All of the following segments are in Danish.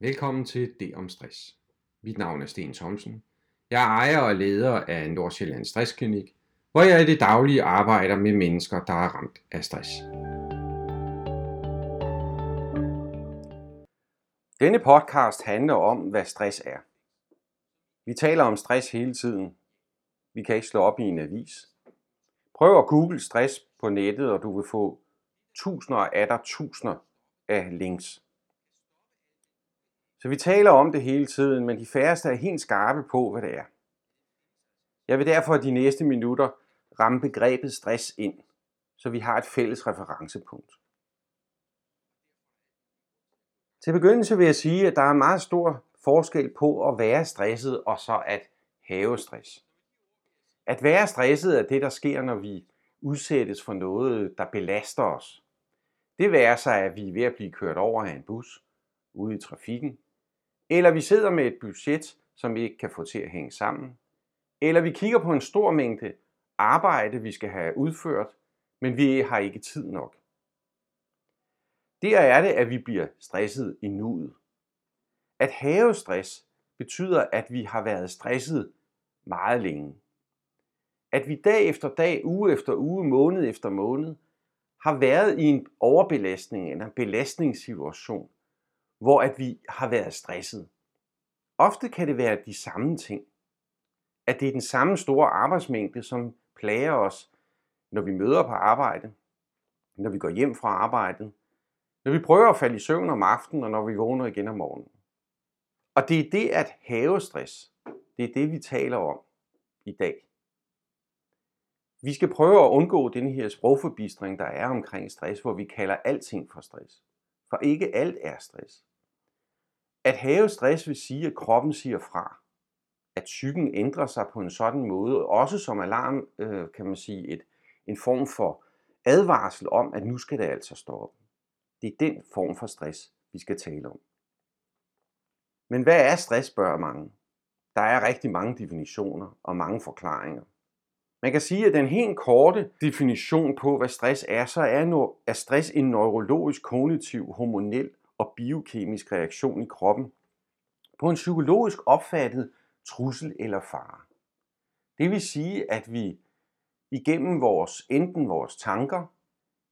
Velkommen til Det om stress. Mit navn er Sten Thomsen. Jeg er ejer og leder af Nordsjælland Stressklinik, hvor jeg i det daglige arbejder med mennesker, der er ramt af stress. Denne podcast handler om, hvad stress er. Vi taler om stress hele tiden. Vi kan ikke slå op i en avis. Prøv at google stress på nettet, og du vil få tusinder og atter tusinder af links. Så vi taler om det hele tiden, men de færreste er helt skarpe på, hvad det er. Jeg vil derfor de næste minutter ramme begrebet stress ind, så vi har et fælles referencepunkt. Til begyndelse vil jeg sige, at der er meget stor forskel på at være stresset og så at have stress. At være stresset er det, der sker, når vi udsættes for noget, der belaster os. Det værer sig, at vi er ved at blive kørt over af en bus ude i trafikken, eller vi sidder med et budget, som vi ikke kan få til at hænge sammen, eller vi kigger på en stor mængde arbejde, vi skal have udført, men vi har ikke tid nok. Der er det, at vi bliver stresset i nuet. At have stress betyder, at vi har været stresset meget længe. At vi dag efter dag, uge efter uge, måned efter måned, har været i en overbelastning eller en belastningssituation, hvor at vi har været stresset. Ofte kan det være de samme ting. At det er den samme store arbejdsmængde, som plager os, når vi møder på arbejde, når vi går hjem fra arbejdet, når vi prøver at falde i søvn om aftenen, og når vi vågner igen om morgenen. Og det er det at have stress. Det er det, vi taler om i dag. Vi skal prøve at undgå den her sprogforbistring, der er omkring stress, hvor vi kalder alting for stress. For ikke alt er stress. At have stress vil sige, at kroppen siger fra. At psyken ændrer sig på en sådan måde, også som alarm, øh, kan man sige, et, en form for advarsel om, at nu skal det altså stoppe. Det er den form for stress, vi skal tale om. Men hvad er stress, spørger mange. Der er rigtig mange definitioner og mange forklaringer. Man kan sige, at den helt korte definition på, hvad stress er, så er, er stress en neurologisk, kognitiv, hormonel og biokemisk reaktion i kroppen på en psykologisk opfattet trussel eller fare. Det vil sige, at vi igennem vores, enten vores tanker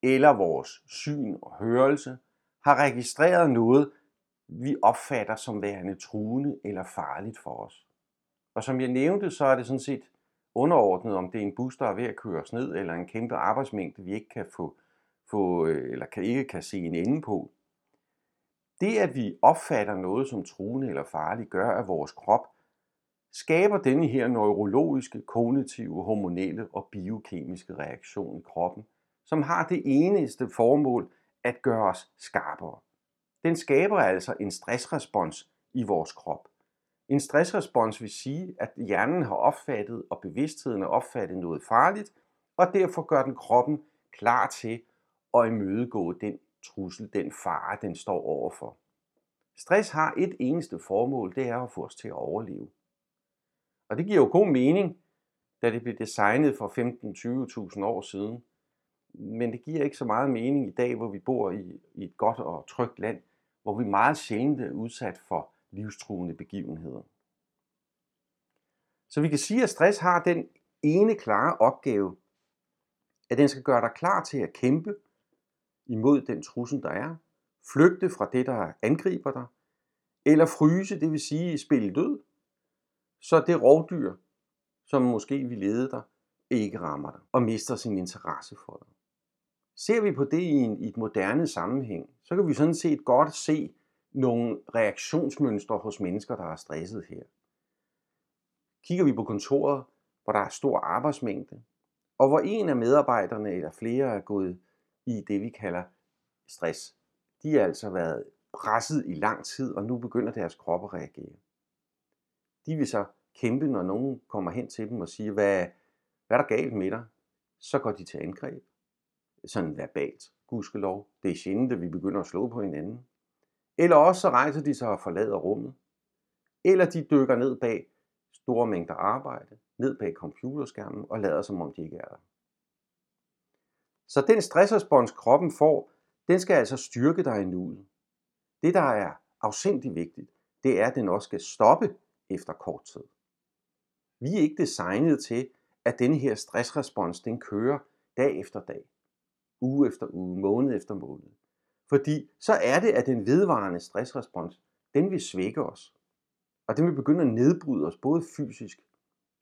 eller vores syn og hørelse har registreret noget, vi opfatter som værende truende eller farligt for os. Og som jeg nævnte, så er det sådan set underordnet, om det er en bus, der er ved at køre os ned, eller en kæmpe arbejdsmængde, vi ikke kan få, få øh, eller kan, ikke kan se en ende på. Det, at vi opfatter noget som truende eller farligt, gør, at vores krop skaber denne her neurologiske, kognitive, hormonelle og biokemiske reaktion i kroppen, som har det eneste formål at gøre os skarpere. Den skaber altså en stressrespons i vores krop. En stressrespons vil sige, at hjernen har opfattet og bevidstheden har opfattet noget farligt, og derfor gør den kroppen klar til at imødegå den trussel, den fare, den står overfor. Stress har et eneste formål, det er at få os til at overleve. Og det giver jo god mening, da det blev designet for 15-20.000 år siden. Men det giver ikke så meget mening i dag, hvor vi bor i, i et godt og trygt land, hvor vi meget sjældent er udsat for livstruende begivenheder. Så vi kan sige, at stress har den ene klare opgave, at den skal gøre dig klar til at kæmpe imod den trussel, der er, flygte fra det, der angriber dig, eller fryse, det vil sige spille død, så det rovdyr, som måske vil lede dig, ikke rammer dig og mister sin interesse for dig. Ser vi på det i, en, i et moderne sammenhæng, så kan vi sådan set godt se nogle reaktionsmønstre hos mennesker, der er stresset her. Kigger vi på kontoret, hvor der er stor arbejdsmængde, og hvor en af medarbejderne eller flere er gået i det, vi kalder stress. De har altså været presset i lang tid, og nu begynder deres krop at reagere. De vil så kæmpe, når nogen kommer hen til dem og siger, hvad, hvad er der galt med dig? Så går de til angreb. Sådan verbalt, gudskelov. Det er sjældent, at vi begynder at slå på hinanden. Eller også så rejser de sig og forlader rummet. Eller de dykker ned bag store mængder arbejde, ned bag computerskærmen og lader som om de ikke er der. Så den stressrespons kroppen får, den skal altså styrke dig i nuet. Det der er afsindig vigtigt, det er, at den også skal stoppe efter kort tid. Vi er ikke designet til, at denne her stressrespons, den kører dag efter dag, uge efter uge, måned efter måned. Fordi så er det, at den vedvarende stressrespons, den vil svække os. Og den vil begynde at nedbryde os, både fysisk,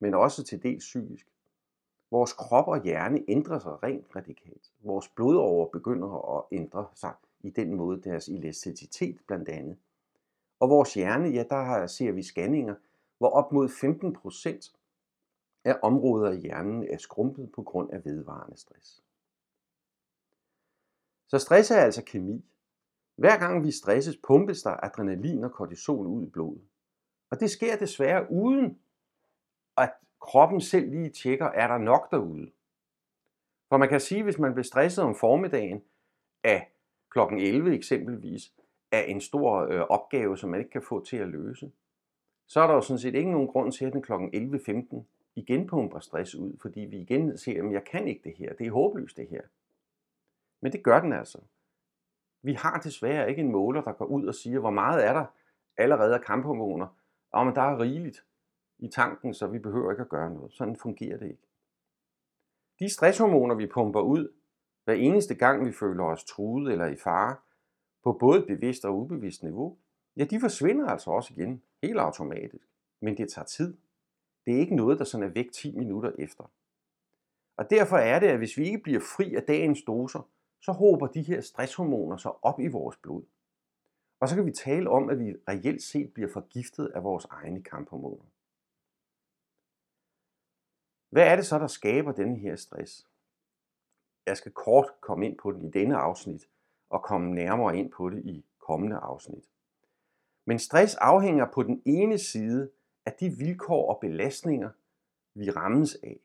men også til dels psykisk. Vores krop og hjerne ændrer sig rent radikalt. Vores blodover begynder at ændre sig i den måde, deres elasticitet blandt andet. Og vores hjerne, ja, der ser vi scanninger, hvor op mod 15 procent af områder i hjernen er skrumpet på grund af vedvarende stress. Så stress er altså kemi. Hver gang vi stresses, pumpes der adrenalin og kortisol ud i blodet. Og det sker desværre uden, at kroppen selv lige tjekker, er der nok derude. For man kan sige, hvis man bliver stresset om formiddagen af kl. 11 eksempelvis, af en stor øh, opgave, som man ikke kan få til at løse, så er der jo sådan set ikke nogen grund til, at den kl. 11.15 igen pumper stress ud, fordi vi igen ser, at jeg kan ikke det her, det er håbløst det her. Men det gør den altså. Vi har desværre ikke en måler, der går ud og siger, hvor meget er der allerede af kamphormoner, og men der er rigeligt i tanken, så vi behøver ikke at gøre noget. Sådan fungerer det ikke. De stresshormoner, vi pumper ud, hver eneste gang vi føler os truet eller i fare, på både bevidst og ubevidst niveau, ja, de forsvinder altså også igen, helt automatisk. Men det tager tid. Det er ikke noget, der sådan er væk 10 minutter efter. Og derfor er det, at hvis vi ikke bliver fri af dagens doser, så håber de her stresshormoner sig op i vores blod. Og så kan vi tale om, at vi reelt set bliver forgiftet af vores egne kamphormoner. Hvad er det så, der skaber denne her stress? Jeg skal kort komme ind på den i denne afsnit, og komme nærmere ind på det i kommende afsnit. Men stress afhænger på den ene side af de vilkår og belastninger, vi rammes af.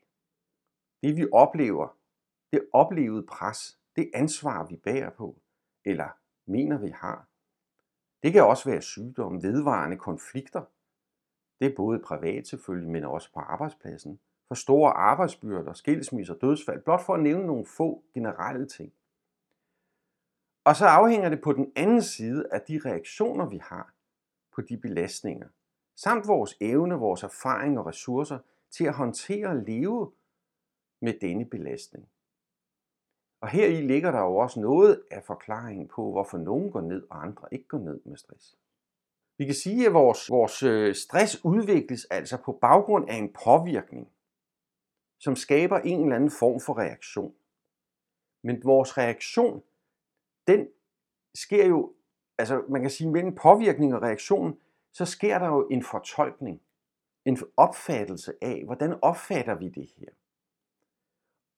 Det vi oplever, det oplevede pres, det ansvar vi bærer på, eller mener vi har. Det kan også være sygdom, vedvarende konflikter. Det er både privat selvfølgelig, men også på arbejdspladsen. For store arbejdsbyrder, skilsmisser, dødsfald, blot for at nævne nogle få generelle ting. Og så afhænger det på den anden side af de reaktioner, vi har på de belastninger, samt vores evne, vores erfaring og ressourcer til at håndtere og leve med denne belastning. Og her i ligger der jo også noget af forklaringen på, hvorfor nogen går ned og andre ikke går ned med stress. Vi kan sige, at vores, vores øh, stress udvikles altså på baggrund af en påvirkning, som skaber en eller anden form for reaktion. Men vores reaktion den sker jo, altså man kan sige, mellem påvirkning og reaktion, så sker der jo en fortolkning, en opfattelse af, hvordan opfatter vi det her.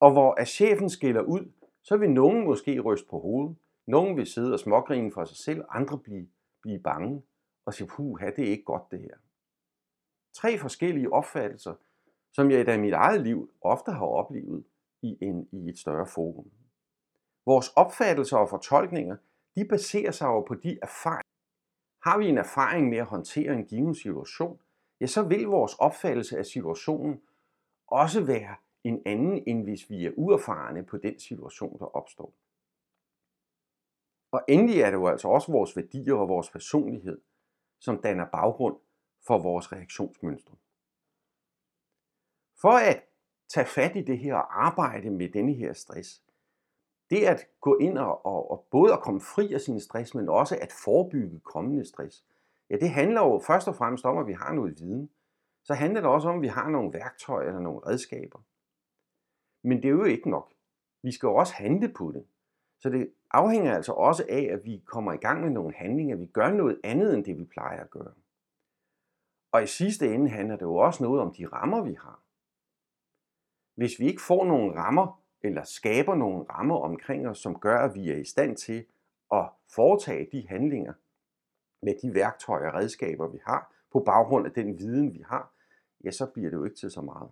Og hvor at chefen skiller ud, så vil nogen måske ryste på hovedet, nogen vil sidde og smågrine for sig selv, andre blive, blive bange og sige, puha, det er ikke godt det her. Tre forskellige opfattelser, som jeg i mit eget liv ofte har oplevet i, en, i et større forum. Vores opfattelser og fortolkninger, de baserer sig jo på de erfaringer. Har vi en erfaring med at håndtere en given situation, ja, så vil vores opfattelse af situationen også være en anden, end hvis vi er uerfarne på den situation, der opstår. Og endelig er det jo altså også vores værdier og vores personlighed, som danner baggrund for vores reaktionsmønstre. For at tage fat i det her og arbejde med denne her stress, det at gå ind og, og, og både at komme fri af sin stress, men også at forebygge kommende stress, ja, det handler jo først og fremmest om, at vi har noget viden. Så handler det også om, at vi har nogle værktøjer eller nogle redskaber. Men det er jo ikke nok. Vi skal jo også handle på det. Så det afhænger altså også af, at vi kommer i gang med nogle handlinger, vi gør noget andet end det, vi plejer at gøre. Og i sidste ende handler det jo også noget om de rammer, vi har. Hvis vi ikke får nogle rammer, eller skaber nogle rammer omkring os, som gør, at vi er i stand til at foretage de handlinger med de værktøjer og redskaber, vi har, på baggrund af den viden, vi har, ja, så bliver det jo ikke til så meget.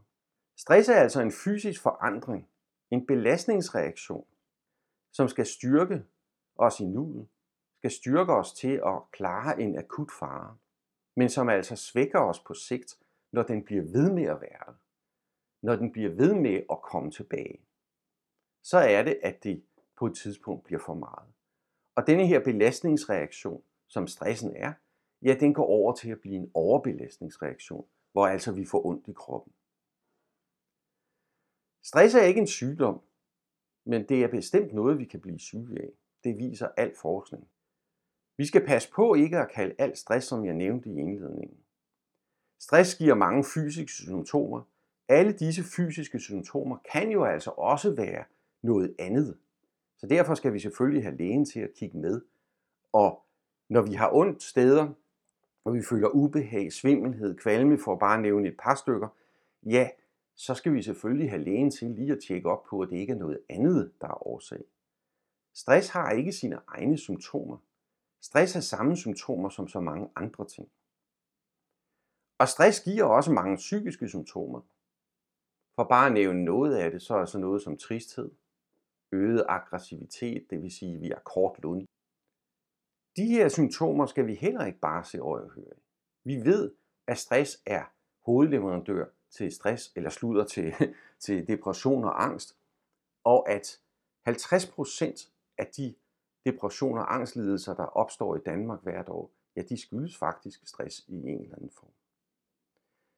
Stress er altså en fysisk forandring, en belastningsreaktion, som skal styrke os i nuet, skal styrke os til at klare en akut fare, men som altså svækker os på sigt, når den bliver ved med at være når den bliver ved med at komme tilbage så er det, at det på et tidspunkt bliver for meget. Og denne her belastningsreaktion, som stressen er, ja, den går over til at blive en overbelastningsreaktion, hvor altså vi får ondt i kroppen. Stress er ikke en sygdom, men det er bestemt noget, vi kan blive syge af. Det viser al forskning. Vi skal passe på ikke at kalde alt stress, som jeg nævnte i indledningen. Stress giver mange fysiske symptomer. Alle disse fysiske symptomer kan jo altså også være noget andet. Så derfor skal vi selvfølgelig have lægen til at kigge med. Og når vi har ondt steder, og vi føler ubehag, svimmelhed, kvalme, for at bare nævne et par stykker, ja, så skal vi selvfølgelig have lægen til lige at tjekke op på, at det ikke er noget andet, der er årsag. Stress har ikke sine egne symptomer. Stress har samme symptomer som så mange andre ting. Og stress giver også mange psykiske symptomer. For bare at nævne noget af det, så er så noget som tristhed, øget aggressivitet, det vil sige, at vi er kort lund. De her symptomer skal vi heller ikke bare se over og høre. Vi ved, at stress er hovedleverandør til stress, eller slutter til, til depression og angst, og at 50% af de depressioner og angstlidelser, der opstår i Danmark hvert år, ja, de skyldes faktisk stress i en eller anden form.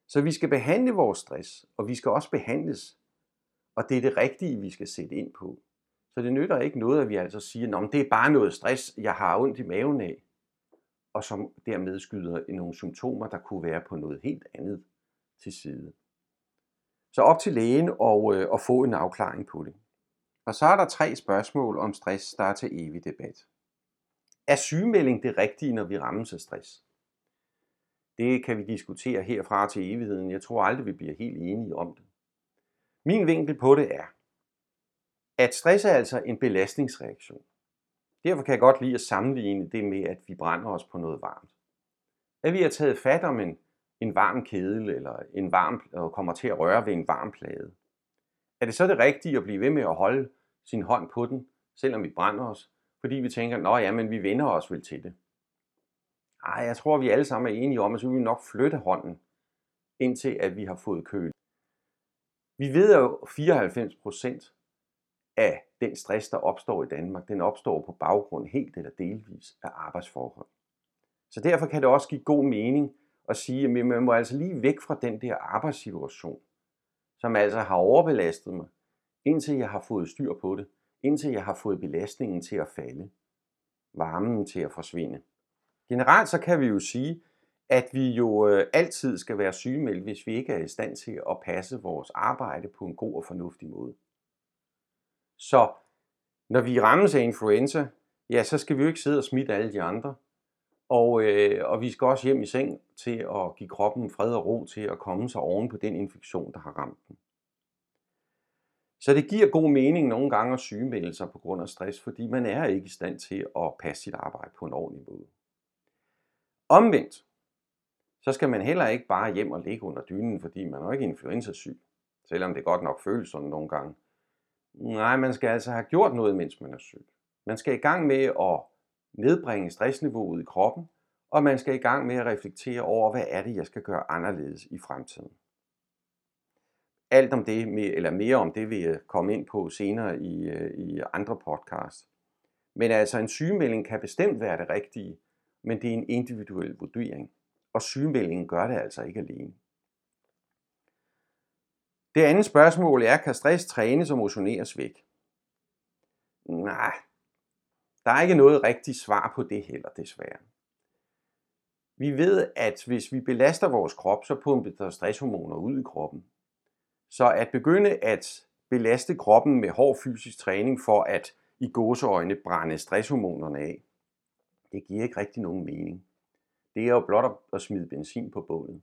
Så vi skal behandle vores stress, og vi skal også behandles, og det er det rigtige, vi skal sætte ind på. Så det nytter ikke noget, at vi altså siger, at det er bare noget stress, jeg har ondt i maven af, og som dermed skyder nogle symptomer, der kunne være på noget helt andet til side. Så op til lægen og, øh, og få en afklaring på det. Og så er der tre spørgsmål om stress, der er til evig debat. Er sygemelding det rigtige, når vi rammes af stress? Det kan vi diskutere herfra til evigheden. Jeg tror aldrig, vi bliver helt enige om det. Min vinkel på det er, at stress er altså en belastningsreaktion. Derfor kan jeg godt lide at sammenligne det med, at vi brænder os på noget varmt. At vi har taget fat om en, en varm kedel, eller en varm, og kommer til at røre ved en varm plade. Er det så det rigtige at blive ved med at holde sin hånd på den, selvom vi brænder os, fordi vi tænker, nå ja, men vi vender os vel til det. Ej, jeg tror, vi alle sammen er enige om, at så vil vi nok flytte hånden, indtil at vi har fået køl. Vi ved jo, 94 procent af den stress, der opstår i Danmark, den opstår på baggrund helt eller delvis af arbejdsforhold. Så derfor kan det også give god mening at sige, at man må altså lige væk fra den der arbejdssituation, som altså har overbelastet mig, indtil jeg har fået styr på det, indtil jeg har fået belastningen til at falde, varmen til at forsvinde. Generelt så kan vi jo sige, at vi jo øh, altid skal være sygemeldt, hvis vi ikke er i stand til at passe vores arbejde på en god og fornuftig måde. Så når vi rammes af influenza, ja, så skal vi jo ikke sidde og smitte alle de andre. Og, øh, og vi skal også hjem i seng til at give kroppen fred og ro til at komme sig oven på den infektion, der har ramt den. Så det giver god mening nogle gange at sygemelde sig på grund af stress, fordi man er ikke i stand til at passe sit arbejde på en ordentlig måde. Omvendt, så skal man heller ikke bare hjem og ligge under dynen, fordi man er ikke influenzasyg, selvom det godt nok føles sådan nogle gange. Nej, man skal altså have gjort noget, mens man er syg. Man skal i gang med at nedbringe stressniveauet i kroppen, og man skal i gang med at reflektere over, hvad er det, jeg skal gøre anderledes i fremtiden. Alt om det, eller mere om det, vil jeg komme ind på senere i, øh, i andre podcasts. Men altså en sygemelding kan bestemt være det rigtige, men det er en individuel vurdering, og sygemeldingen gør det altså ikke alene. Det andet spørgsmål er, kan stress trænes og motioneres væk? Nej, der er ikke noget rigtigt svar på det heller, desværre. Vi ved, at hvis vi belaster vores krop, så pumper der stresshormoner ud i kroppen. Så at begynde at belaste kroppen med hård fysisk træning for at i gåseøjne brænde stresshormonerne af, det giver ikke rigtig nogen mening. Det er jo blot at smide benzin på bålet.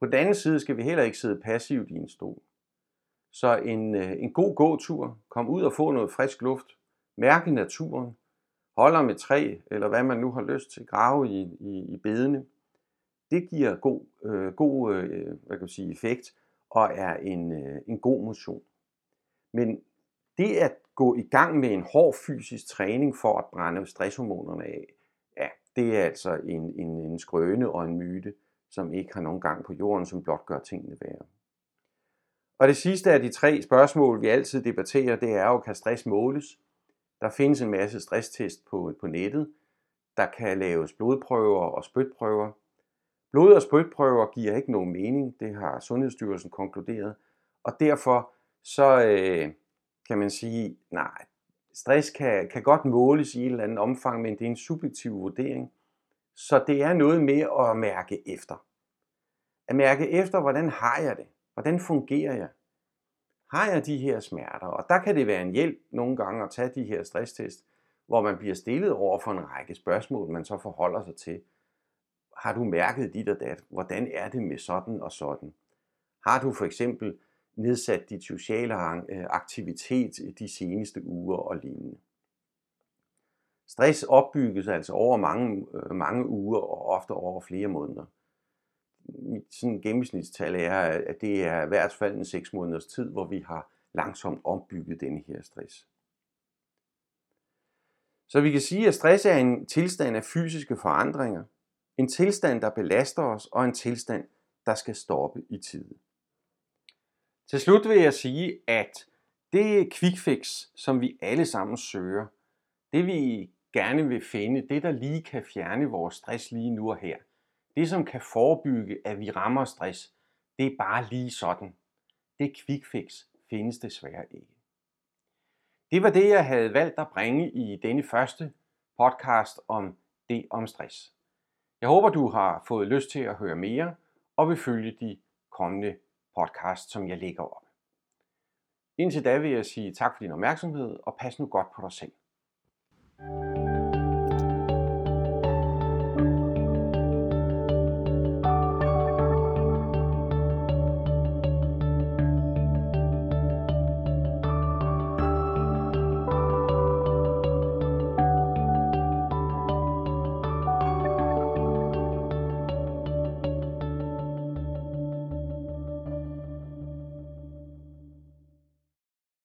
På den anden side skal vi heller ikke sidde passivt i en stol. Så en, øh, en god gåtur, kom ud og få noget frisk luft, mærke naturen, holder med træ, eller hvad man nu har lyst til, grave i, i, i bedene, det giver god, øh, god øh, hvad kan jeg sige, effekt og er en, øh, en god motion. Men det at gå i gang med en hård fysisk træning for at brænde stresshormonerne af, ja, det er altså en, en, en skrøne og en myte, som ikke har nogen gang på jorden, som blot gør tingene værre. Og det sidste af de tre spørgsmål, vi altid debatterer, det er jo, kan stress måles? Der findes en masse stresstest på, på nettet. Der kan laves blodprøver og spytprøver. Blod- og spytprøver giver ikke nogen mening, det har Sundhedsstyrelsen konkluderet. Og derfor så øh, kan man sige, nej, stress kan, kan godt måles i et eller andet omfang, men det er en subjektiv vurdering. Så det er noget med at mærke efter. At mærke efter, hvordan har jeg det? Hvordan fungerer jeg? Har jeg de her smerter? Og der kan det være en hjælp nogle gange at tage de her stresstest, hvor man bliver stillet over for en række spørgsmål, man så forholder sig til. Har du mærket dit og dat? Hvordan er det med sådan og sådan? Har du for eksempel nedsat dit sociale øh, aktivitet de seneste uger og lignende? Stress opbygges altså over mange, øh, mange uger og ofte over flere måneder. Mit sådan gennemsnitstal er, at det er i hvert fald en 6 måneders tid, hvor vi har langsomt opbygget denne her stress. Så vi kan sige, at stress er en tilstand af fysiske forandringer, en tilstand, der belaster os, og en tilstand, der skal stoppe i tide. Til slut vil jeg sige, at det quick fix, som vi alle sammen søger, det vi gerne vil finde, det der lige kan fjerne vores stress lige nu og her, det som kan forebygge, at vi rammer stress, det er bare lige sådan. Det quick fix findes desværre ikke. Det var det, jeg havde valgt at bringe i denne første podcast om det om stress. Jeg håber, du har fået lyst til at høre mere og vil følge de kommende podcast, som jeg lægger op. Indtil da vil jeg sige tak for din opmærksomhed og pas nu godt på dig selv. thank you